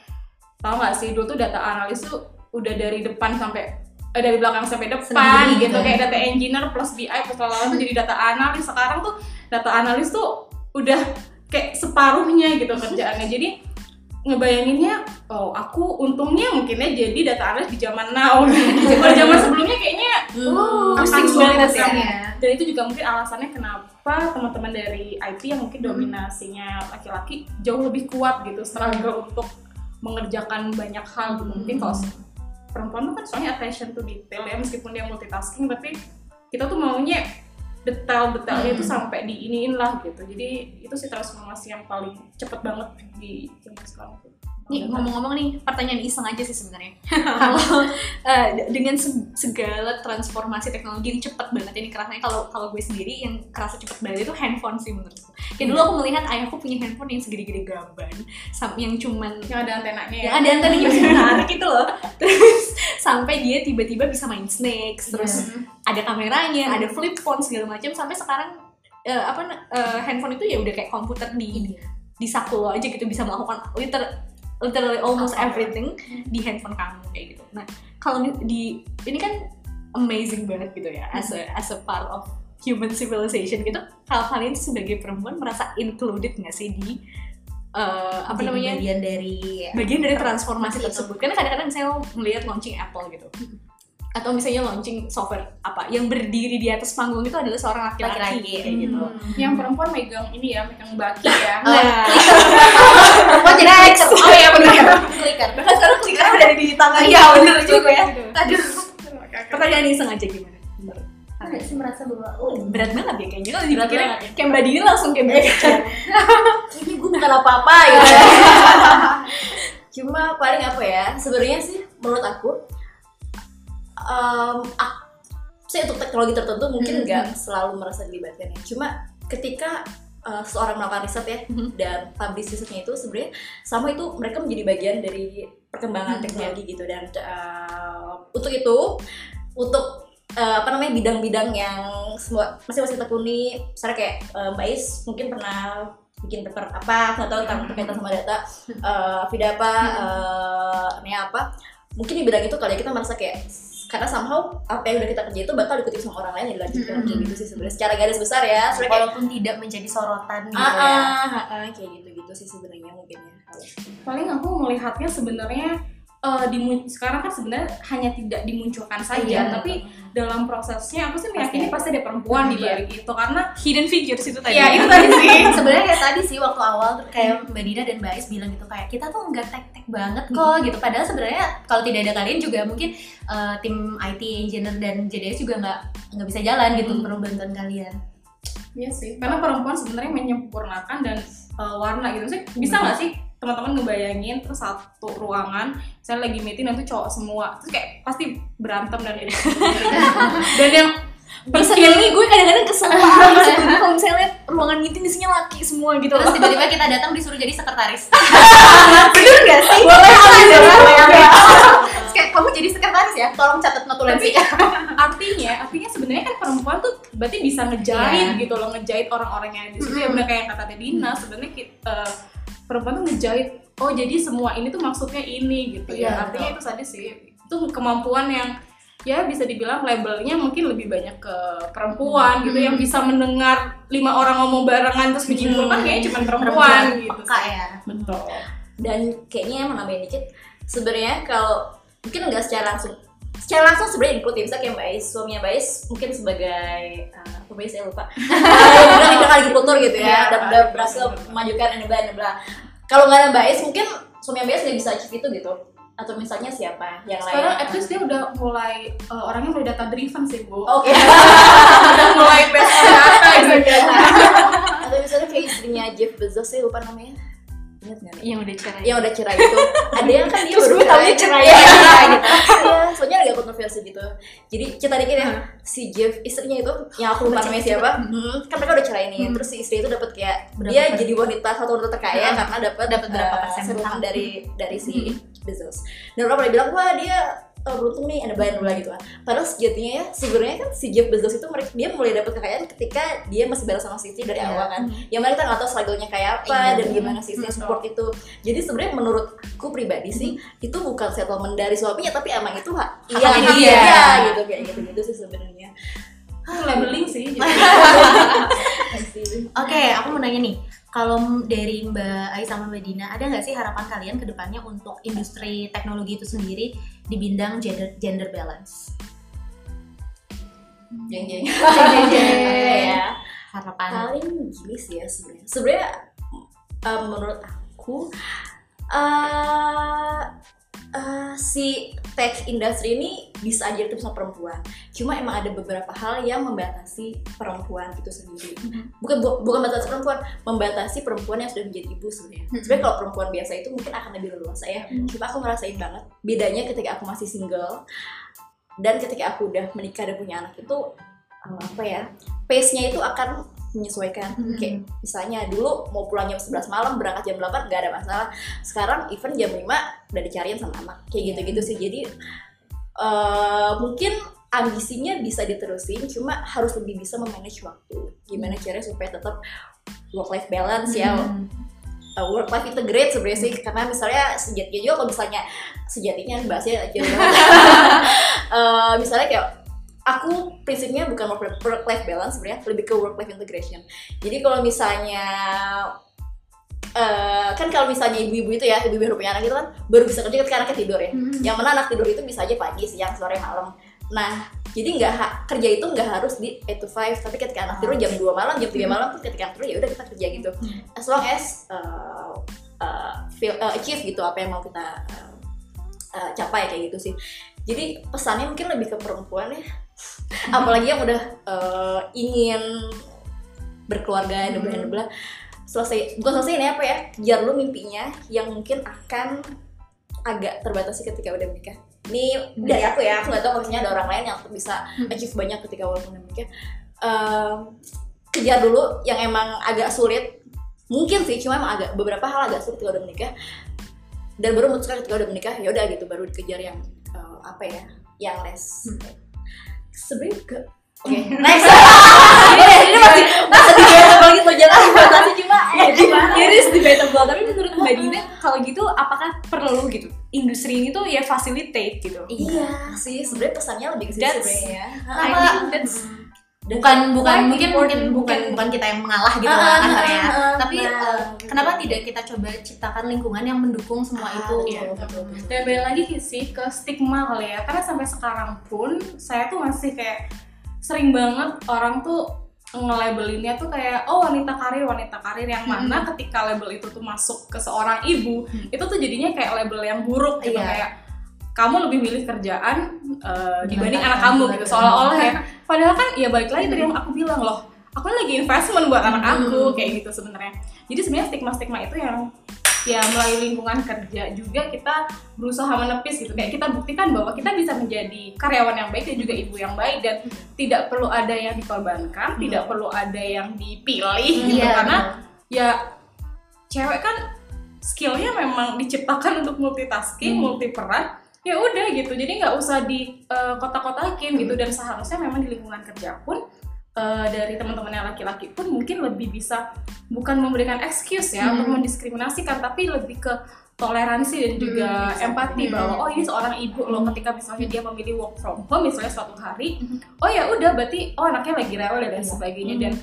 tau gak sih? Dulu tuh data analis tuh udah dari depan sampai dari belakang sampai depan Sendiri gitu gitu. kayak data engineer plus BI plus lalu jadi data analis. Sekarang tuh data analis tuh udah kayak separuhnya gitu kerjaannya. Jadi ngebayanginnya oh aku untungnya mungkinnya jadi data analis di zaman now. Kalau zaman sebelumnya kayaknya Oh, akan pusing sulit ya. sekali. dan itu juga mungkin alasannya kenapa teman-teman dari IT yang mungkin dominasinya laki-laki jauh lebih kuat gitu struggle untuk mengerjakan banyak hal gitu. Mungkin kalau perempuan tuh kan soalnya attention to detail ya meskipun dia multitasking tapi kita tuh maunya detail-detailnya itu sampai diiniin lah gitu. Jadi itu sih transformasi yang paling cepet banget di zaman sekarang tuh Nih ngomong-ngomong nih pertanyaan iseng aja sih sebenarnya. Kalau eh, dengan se- segala transformasi teknologi yang cepat banget ini kerasanya kalau kalau gue sendiri yang kerasa cepet banget itu handphone sih menurutku. Kayak dulu aku melihat ayahku punya handphone yang segede-gede gaban, yang cuman yang ada antenanya ya. Yang ada antenanya menarik gitu loh. Terus sampai dia tiba-tiba bisa main snakes, terus ada kameranya, ada flip phone segala macam. Sampai sekarang eh, apa eh, handphone itu ya udah kayak komputer di di saku lo aja gitu bisa melakukan liter literally almost everything di handphone kamu kayak gitu. Nah kalau di- di ini kan amazing banget gitu ya as a as a part of human civilization gitu. Kalau kalian sebagai perempuan merasa included nggak sih di eh, apa Jadi namanya bagian dari bagian dari transformasi Itu. tersebut karena kadang-kadang lo melihat launching Apple gitu atau misalnya launching software apa yang berdiri di atas panggung itu adalah seorang laki-laki. Kayak gitu. Yang perempuan megang ini ya megang baki ya. Nah perempuan jadi clicker. oh iya benar clicker. bahkan sekarang clicker udah ada di tangan. Iya, bener juga ya. aduh. Pertanyaan iseng aja gimana? Kalian? sih merasa bahwa oh, berat banget ya kayaknya. Kalau Berat dipikirnya banget ya. kayak mbak Dini langsung kayak belajar ini gue bukan apa-apa gitu. Cuma paling apa ya sebenarnya sih menurut aku ak- saya untuk teknologi tertentu mungkin Hmm, nggak selalu merasa dilibatkan ya. Cuma ketika eh, seorang melakukan riset ya Mhm. dan publish risetnya itu sebenarnya sama itu mereka menjadi bagian dari perkembangan Hmm, teknologi gitu. Dan eh, untuk itu untuk eh, apa namanya bidang-bidang yang semua masih masih tekuni misalnya kayak eh, Mbak Is mungkin pernah bikin paper apa nggak tahu tentang berkaitan sama data eh Vida apa eh, Nea apa. Mungkin di bidang itu kali ya kita merasa kayak karena somehow apa yang udah kita kerja itu bakal dikutip sama orang lain dan dilanjutkan kayak gitu sih sebenarnya secara garis besar ya sebenarnya kayak walaupun tidak menjadi sorotan gitu ah, ya. ah, ah, ah, kayak gitu gitu sih sebenarnya mungkin ya paling aku melihatnya sebenarnya eh, dimun- sekarang kan sebenarnya hanya tidak dimunculkan saja Iya. tapi dalam prosesnya aku sih meyakini pasti ada perempuan di Iya. balik itu karena hidden figures itu tadi ya itu tadi sih sebenarnya kayak tadi sih waktu awal kayak Mbak Dina dan Mbak Ais bilang gitu kayak kita tuh nggak tek-tek banget kok gitu padahal sebenarnya kalau tidak ada kalian juga mungkin eh, tim IT engineer dan JDS juga nggak nggak bisa jalan gitu Hmm. perlu bantuan kalian Iya sih, karena perempuan sebenarnya menyempurnakan dan uh, warna gitu sih. Bisa nggak sih teman-teman ngebayangin terus satu ruangan, saya lagi meeting nanti cowok semua, terus kayak pasti berantem dan ini. dan yang personally gue kadang-kadang kesel banget kalau misalnya lihat ruangan meeting isinya laki semua gitu terus tiba-tiba kita datang disuruh jadi sekretaris bener gak sih? boleh boleh Terus kayak kamu jadi sekretaris ya tolong catat notulensi artinya, artinya sebenarnya kan perempuan tuh berarti bisa ngejahit Iya. gitu loh, ngejahit orang-orang yang di situ. Ya bener kayak yang kata Tedina, sebenarnya ki- uh, perempuan tuh ngejahit. Oh jadi semua ini tuh maksudnya ini gitu Iya, ya. Artinya itu tadi sih, itu kemampuan yang ya bisa dibilang labelnya mungkin lebih banyak ke perempuan gitu yang bisa mendengar lima orang ngomong barengan terus menyimpulkan kayaknya cuma perempuan, gitu. peka ya Betul. dan kayaknya emang nambahin dikit sebenarnya kalau mungkin nggak secara langsung secara langsung sebenarnya include ya bisa kayak Mbak Ais suaminya Mbak Ais mungkin sebagai uh, apa Mbak saya lupa. Udah nikah kali kultur gitu Iya, ya dan udah iya, berhasil memajukan and bla and bla. Kalau nggak ada Mbak Ais mungkin suaminya Mbak Ais nggak bisa achieve itu gitu. Atau misalnya siapa yang lain. Sekarang at least dia udah mulai uh, orangnya mulai data driven sih bu. oke. Udah mulai on data gitu. atau misalnya kayak istrinya Jeff Bezos saya lupa namanya ingat nggak yang udah cerai yang udah cerai itu. Ada yang kan dia Terus baru taunya cerai. Iya, cerai gitu. Iya soalnya agak kontroversi gitu. Jadi cerita dikit ya. Si Jeff istrinya itu yang aku lupa namanya siapa. Hmm, kan mereka udah cerai nih terus si istri itu dapat kayak Berapa dia persen? jadi wanita satu wanita terkaya Hmm. karena dapat Dapat berapa eh, persen saham? dari dari si Bezos. Dan orang pada bilang wah dia eh, beruntung nih ada banyak dulu gitu kan padahal sejatinya ya sebenarnya kan si Jeff Bezos itu mereka dia mulai dapat kekayaan ketika dia masih bareng sama si istri dari Iya. awal kan yang mana kita nggak tahu struggle-nya kayak apa Iya. dan gimana si istri support itu jadi sebenarnya menurutku pribadi sih itu bukan settlement dari suaminya tapi emang itu hak iya hak dia. dia gitu kayak gitu gitu sih sebenarnya labeling sih. Oke, aku mau nanya nih. Kalau dari Mbak Ais sama Mbak Dina, ada nggak sih harapan kalian ke depannya untuk industri teknologi itu sendiri di bidang gender, gender balance? jeng jeng Jeng, jeng. ya Harapan. paling gini sih ya sebenarnya sebenarnya uh, menurut aku uh, eh, si tech industry ini bisa aja itu sama perempuan. Cuma emang ada beberapa hal yang membatasi perempuan itu sendiri. Bukan bu- bukan membatasi perempuan, membatasi perempuan yang sudah menjadi ibu sebenarnya. Mhm. Sebenarnya kalau perempuan biasa itu mungkin akan lebih leluasa ya. Mhm. Cuma aku ngerasain banget bedanya ketika aku masih single dan ketika aku udah menikah dan punya anak itu apa ya? Pace-nya itu akan menyesuaikan. Mhm. Kayak misalnya dulu mau pulang jam 11 malam berangkat jam 8 nggak ada masalah. Sekarang even jam 5 udah dicariin sama anak. Kayak gitu-gitu sih. Jadi eh, mungkin ambisinya bisa diterusin cuma harus lebih bisa memanage waktu. Gimana caranya supaya tetap work life balance ya. Hmm. work life integrate sebenarnya sih. Karena misalnya sejatinya juga kalau misalnya sejatinya bahasnya aja. Eh, misalnya kayak aku prinsipnya bukan work life balance sebenarnya lebih ke work life integration. Jadi kalau misalnya eh, kan kalau misalnya ibu-ibu itu ya ibu-ibu yang punya anak itu kan baru bisa kerja ketika anaknya tidur ya. Hmm. yang mana anak tidur itu bisa aja pagi siang sore malam. Nah jadi nggak kerja itu nggak harus di 8 to 5 tapi ketika anak tidur jam 2 malam jam 3 malam tuh ketika anak tidur ya udah kita kerja gitu. Hmm. as long as uh, uh, feel, uh, achieve gitu apa yang mau kita uh, uh, capai kayak gitu sih. Jadi pesannya mungkin lebih ke perempuan ya apalagi yang udah uh, ingin berkeluarga dan bla bla selesai bukan selesai ini apa ya kejar lu mimpinya yang mungkin akan agak terbatasi ketika udah menikah. Ini dari aku ya. Aku nggak tahu misalnya ada orang lain yang bisa achieve banyak ketika walaupun udah menikah. Ehm, kejar dulu yang emang agak sulit. Mungkin sih cuma emang agak beberapa hal agak sulit ketika udah menikah. Dan baru memutuskan ketika udah menikah ya udah gitu baru dikejar yang eh, apa ya yang less sebenarnya ke oke next. Ini ini masih masih debatable gitu jangan dibatasi cuma It is debatable, tapi menurut Mbak Dina kalau gitu apakah perlu gitu? Industri ini tuh ya facilitate gitu? iya sih sebenarnya pesannya lebih ke situ sebenarnya that's Dan bukan bukan mungkin mungkin bukan bukan kita yang mengalah gitu ah, kasarnya ah, ah, tapi nah, eh, gitu. kenapa tidak kita coba ciptakan lingkungan yang mendukung semua Ah, itu iya, betul, betul. dan balik lagi sih ke stigma kali ya karena sampai sekarang pun saya tuh masih kayak sering banget orang tuh nge-labelinnya tuh kayak oh wanita karir wanita karir yang mana ketika label itu tuh masuk ke seorang ibu Hmm. itu tuh jadinya kayak label yang buruk gitu Iya. kayak kamu lebih milih kerjaan uh, dibanding anak kamu kamu. gitu seolah-olah ya. Padahal kan ya balik lagi tadi yang aku bilang loh aku kan lagi investment buat anak aku Hmm. kayak gitu sebenarnya. Jadi sebenarnya stigma-stigma itu yang ya melalui lingkungan kerja juga kita berusaha menepis gitu. Kayak kita buktikan bahwa kita bisa menjadi karyawan yang baik dan juga ibu yang baik dan tidak perlu ada yang dikorbankan tidak perlu ada yang dipilih gitu. Iya, karena ya cewek kan skillnya memang diciptakan untuk multitasking Hmm. multi peran ya udah gitu jadi nggak usah di eh, kotak-kotakin gitu dan seharusnya memang di lingkungan kerja pun eh, dari teman-teman yang laki-laki pun mungkin lebih bisa bukan memberikan excuse ya Hmm. untuk mendiskriminasikan tapi lebih ke toleransi dan juga Hmm, empati Hmm. bahwa oh ini seorang ibu loh ketika misalnya dia memilih work from home misalnya suatu hari oh ya udah berarti oh anaknya lagi rewel dan lain Iya. sebagainya Hmm. dan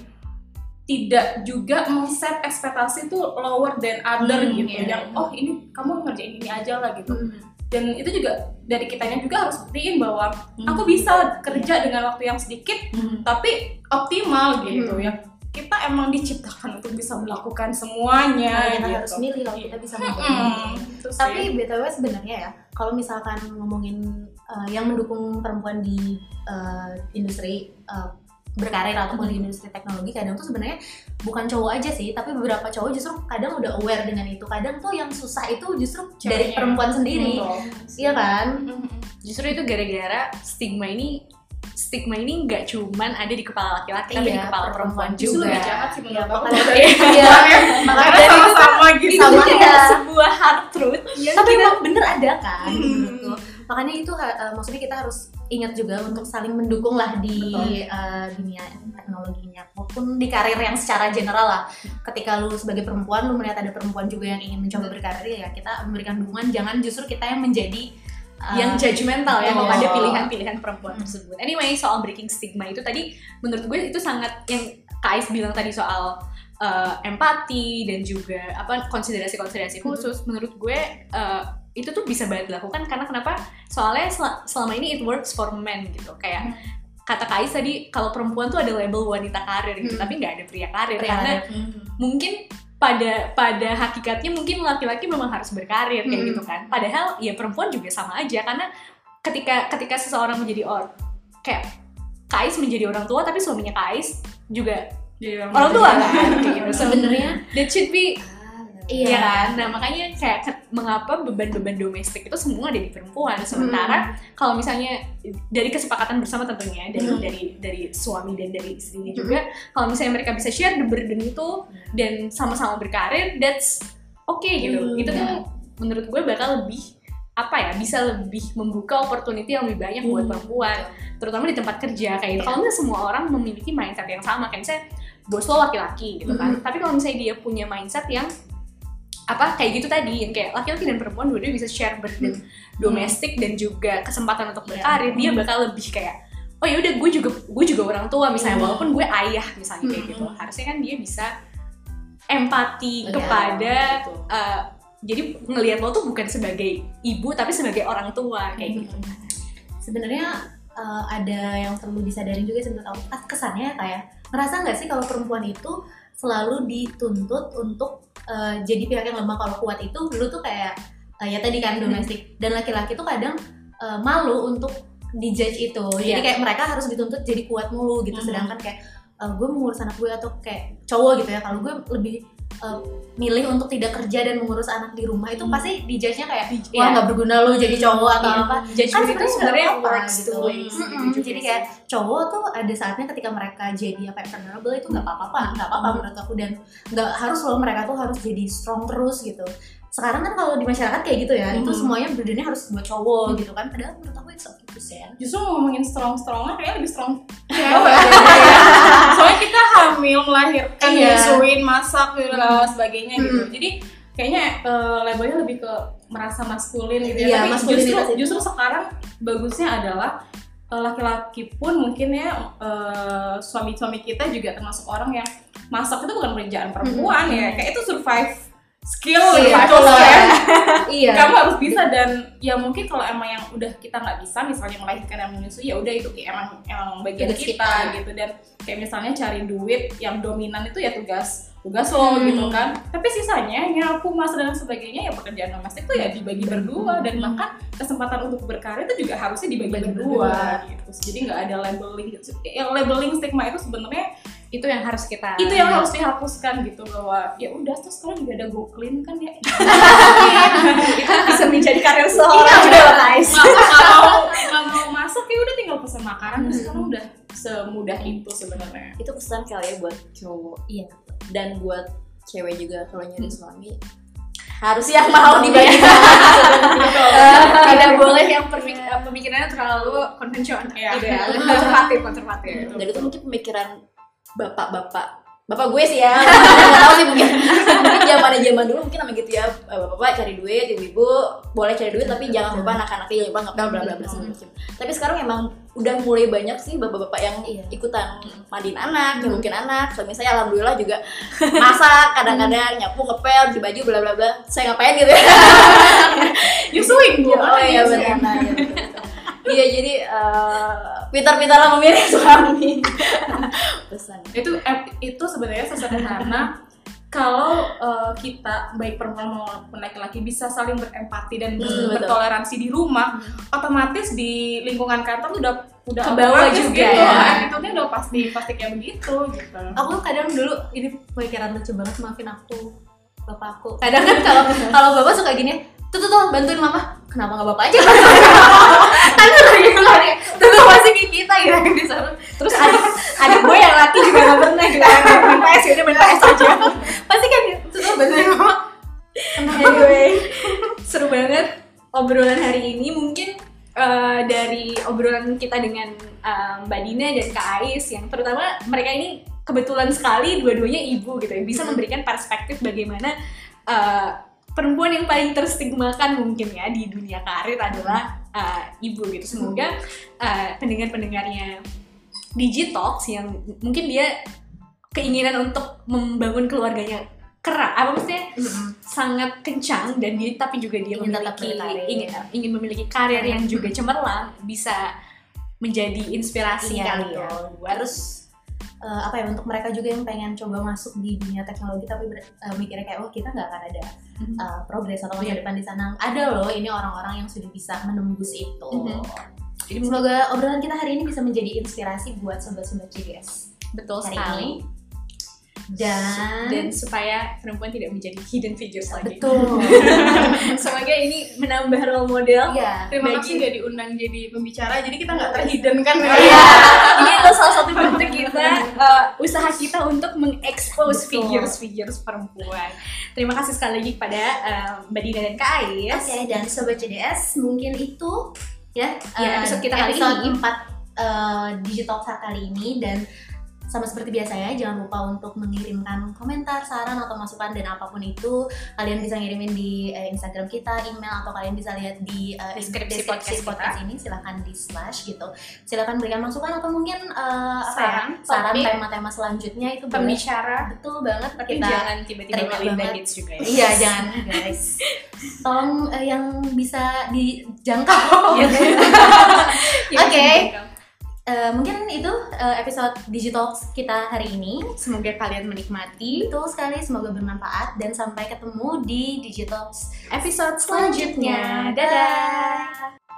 tidak juga men-set ekspektasi tuh lower than other Hmm, gitu iya. yang oh ini kamu ngerjain ini aja lah gitu Hmm. Dan itu juga dari kitanya juga harus buktiin bahwa Hmm. aku bisa kerja dengan waktu yang sedikit Hmm. tapi optimal gitu Hmm. ya kita emang diciptakan untuk bisa melakukan semuanya Nah, kita gitu. harus milih kalau kita bisa memilih. Hmm, itu sih. Tapi btw sebenarnya ya, kalau misalkan ngomongin uh, yang mendukung perempuan di uh, industri uh, berkarir ataupun di industri teknologi, kadang tuh sebenarnya bukan cowok aja sih, tapi beberapa cowok justru kadang udah aware dengan itu. Kadang tuh yang susah itu justru dari Ceweknya. perempuan sendiri, Betul. iya kan? Hmm. Justru itu gara-gara stigma ini stigma ini nggak cuman ada di kepala laki-laki tapi Iya, di kepala perempuan Justru juga. lebih jahat sih Iya, menurut aku makanya- dari Iya, makanya karena sama-sama gitu Itu Sama ya. sebuah hard truth tapi kita emang bener ada kan Hmm. makanya itu uh, maksudnya kita harus ingat juga untuk saling mendukung lah di Betul. uh, dunia teknologinya maupun di karir yang secara general lah ketika lu sebagai perempuan lu melihat ada perempuan juga yang ingin mencoba berkarir ya kita memberikan dukungan jangan justru kita yang menjadi uh, yang judgmental ya kepada pilihan-pilihan perempuan Hmm. tersebut. Anyway, soal breaking stigma itu tadi menurut gue itu sangat yang Kak Ais bilang tadi soal uh, empati dan juga apa konsiderasi-konsiderasi khusus menurut gue uh, itu tuh bisa banget dilakukan karena kenapa? Soalnya sel- selama ini it works for men gitu. Kayak kata Kak Ais tadi kalau perempuan tuh ada label wanita karir gitu, Hmm. tapi nggak ada pria karir Pria karena karir. mungkin pada pada hakikatnya mungkin laki-laki memang harus berkarir kayak Hmm. gitu kan padahal ya perempuan juga sama aja karena ketika ketika seseorang menjadi orang kayak Kais menjadi orang tua tapi suaminya Kais juga Jadi orang tua kan kayak gitu sebenarnya that should be iya. Iya kan? Nah makanya kayak mengapa beban-beban domestik itu semua ada di perempuan. Sementara kalau misalnya dari kesepakatan bersama tentunya dari Hmm. dari dari suami dan dari istrinya juga kalau misalnya mereka bisa share the burden itu dan sama-sama berkarir that's okay gitu. Hmm, itu ya. tuh menurut gue bakal lebih apa ya bisa lebih membuka opportunity yang lebih banyak buat Hmm, perempuan. Terutama di tempat kerja kayak gitu. Iya. kalau misalnya semua orang memiliki mindset yang sama. Kayak misalnya bos lo laki-laki gitu kan. Tapi kalau misalnya dia punya mindset yang apa kayak gitu tadi. Yang kayak laki-laki dan perempuan dua-duanya bisa share burden domestik dan juga kesempatan untuk Iya. berkarir. Dia bakal lebih kayak oh ya udah gue juga gue juga orang tua misalnya. Hmm. walaupun gue ayah misalnya kayak Hmm. gitu harusnya kan dia bisa empati Iya, kepada uh, jadi ngelihat lo tuh bukan sebagai ibu tapi sebagai orang tua kayak gitu. Sebenarnya uh, ada yang perlu disadarin juga Ah, kesannya kayak ngerasa nggak sih kalau perempuan itu selalu dituntut untuk uh, jadi pihak yang lemah. Kalau kuat itu dulu tuh kayak uh, ya tadi kan domestik. Dan laki-laki tuh kadang uh, malu untuk dijudge itu. Jadi Iya. kayak mereka harus dituntut jadi kuat mulu gitu. Mhm. sedangkan kayak uh, gue mengurus anak gue atau kayak cowok gitu ya. Kalau gue lebih uh, milih untuk tidak kerja dan mengurus anak di rumah itu pasti dijudge-nya kayak wah Iya. nggak berguna lo jadi cowok atau Iya. apa Judgment kan itu sebenarnya works gitu. two ways Mm-mm. gitu juga jadi sih. kayak cowok tuh ada saatnya ketika mereka jadi apa ya, vulnerable itu nggak apa-apa nggak apa-apa menurut aku dan nggak harus loh mereka tuh harus jadi strong terus gitu sekarang kan kalau di masyarakat kayak gitu ya itu Mhm. semuanya burdennya harus buat cowok gitu kan padahal menurut aku itu okay to say. justru ngomongin strong strongnya kayaknya lebih strong cewek soalnya kita hamil melahirkan Iya. nyusuin masak dan sebagainya gitu. Hmm. jadi kayaknya eh, labelnya lebih ke merasa maskulin gitu ya. Iya, tapi justru itu. justru sekarang bagusnya adalah eh, laki-laki pun mungkin ya eh, suami-suami kita juga termasuk orang yang masak itu bukan pekerjaan perempuan ya. Kayak itu survive skill gitu ya. iya. Kamu harus bisa dan ya mungkin kalau emang yang udah kita nggak bisa misalnya melahirkan dan menyusui ya udah itu kayak emang emang bagian Tugas kita, kita. gitu. Dan kayak misalnya cari duit yang dominan itu ya tugas tugas lo Hmm. gitu kan. Tapi sisanya nyapu masak dan sebagainya ya pekerjaan domestik itu ya dibagi berdua. dan bahkan kesempatan untuk berkarya itu juga harusnya dibagi Dibagi berdua gitu. Jadi nggak ada labeling yang labeling stigma itu sebenarnya itu yang harus kita itu yang harus dihapuskan gitu bahwa ya udah terus sekarang juga ada go clean kan ya. Itu bisa menjadi karir seorang juga loh guys nggak nggak mau masuk ya udah tinggal pesan makanan. Terus sekarang udah semudah itu sebenarnya. Itu pesan kali ya buat cowok. Iya. Dan buat cewek juga kalau nyari suami harus yang mau dibagi gitu. tidak boleh yang pemikirannya terlalu konvensional. Iya. ya konservatif konservatif. Dan itu mungkin pemikiran bapak-bapak bapak gue sih ya. Nggak tahu sih mungkin. Mungkin zaman zaman dulu mungkin namanya gitu ya. Bapak-bapak cari duit ibu-ibu boleh cari duit tapi jangan lupa anak-anaknya jangan lupa ngepel bla bla bla segala macam. Tapi sekarang emang udah mulai banyak sih bapak-bapak yang Iya. ikutan mandiin anak nyebukin anak. So, misalnya alhamdulillah juga masak kadang-kadang nyapu ngepel beli baju bla bla bla saya ngapain gitu ya? Nyusuin bu oh iya benar Nah, iya, betul, betul. iya jadi eh, pintar-pintarlah memilih suami. Pesan. Itu eh, itu sebenarnya sesederhana. Kalau eh, kita baik perempuan maupun laki-laki bisa saling berempati dan Hmm, betul. bertoleransi di rumah otomatis di lingkungan kantor udah udah Ke bawah otomatis juga gitu. ya. attitude-nya udah pasti pasti kayak begitu gitu. Aku tuh kadang dulu ini pemikiran lucu banget maafin aku bapak aku kadang kan kalau kalau bapak suka gini tuh tuh tuh bantuin mama. Kenapa nggak bapak aja? Kan lagi lagi tuh tuh masih kayak kita gitu yang di sana. Terus adik adik gue yang laki juga gak pernah gitu main PS ya udah main PS aja. Pasti kan tuh tuh bantuin mama. Anyway seru banget obrolan hari ini. Mungkin eh, dari obrolan kita dengan eh, Mbak Dina dan Kak Ais yang terutama mereka ini kebetulan sekali dua-duanya ibu gitu ya bisa memberikan perspektif bagaimana eh, perempuan yang paling terstigmakan mungkin ya di dunia karir adalah eh, ibu gitu. Semoga eh, pendengar-pendengarnya Digitox yang mungkin dia keinginan untuk membangun keluarganya keras apa maksudnya? Sangat kencang dan dia tapi juga dia Ingin memiliki ingin ingin memiliki karir yang juga cemerlang bisa menjadi inspirasi Iya, kali ya buat terus eh, apa ya untuk mereka juga yang pengen coba masuk di dunia teknologi tapi ber- eh, mikirnya kayak oh kita nggak akan ada uh, progres atau masa Iya. depan di sana ada loh ini orang-orang yang sudah bisa menembus itu Mhm. Jadi semoga obrolan kita hari ini bisa menjadi inspirasi buat sobat-sobat CDS betul hari sekali. ini dan, Dan supaya perempuan tidak menjadi hidden figures lagi. betul Semoga ini menambah role model. ya Terima Bagi- kasih udah diundang jadi pembicara, jadi kita nggak terhidden kan ya. Iya, ini adalah salah satu bentuk kita uh, usaha kita untuk mengekspos Betul. figures-figures perempuan. Terima kasih sekali lagi kepada uh, Mbak Dina dan Kak Ais. Oke, dan sobat CDS mungkin itu ya Ya, eh, episode kita kali episode ini. 4 eh, digital Talk kali ini dan sama seperti biasanya jangan lupa untuk mengirimkan komentar, saran atau masukan dan apa pun itu kalian bisa ngirimin di eh, Instagram kita, email atau kalian bisa lihat di eh, Deskripsi podcast kita. ini silahkan di slash gitu. Silahkan berikan masukan atau mungkin apa ya, Saran, saran topik, tema-tema selanjutnya itu. Pembicara, betul banget tapi kita jangan tiba-tiba Melinda. Gates juga ya. Iya, jangan guys. Tolong eh, yang bisa dijangkau. Iya. Yang Oke. bisa Eh, mungkin itu eh, episode Digital kita hari ini. Semoga kalian menikmati Betul sekali, semoga bermanfaat dan sampai ketemu di Digital episode selanjutnya. Dadah.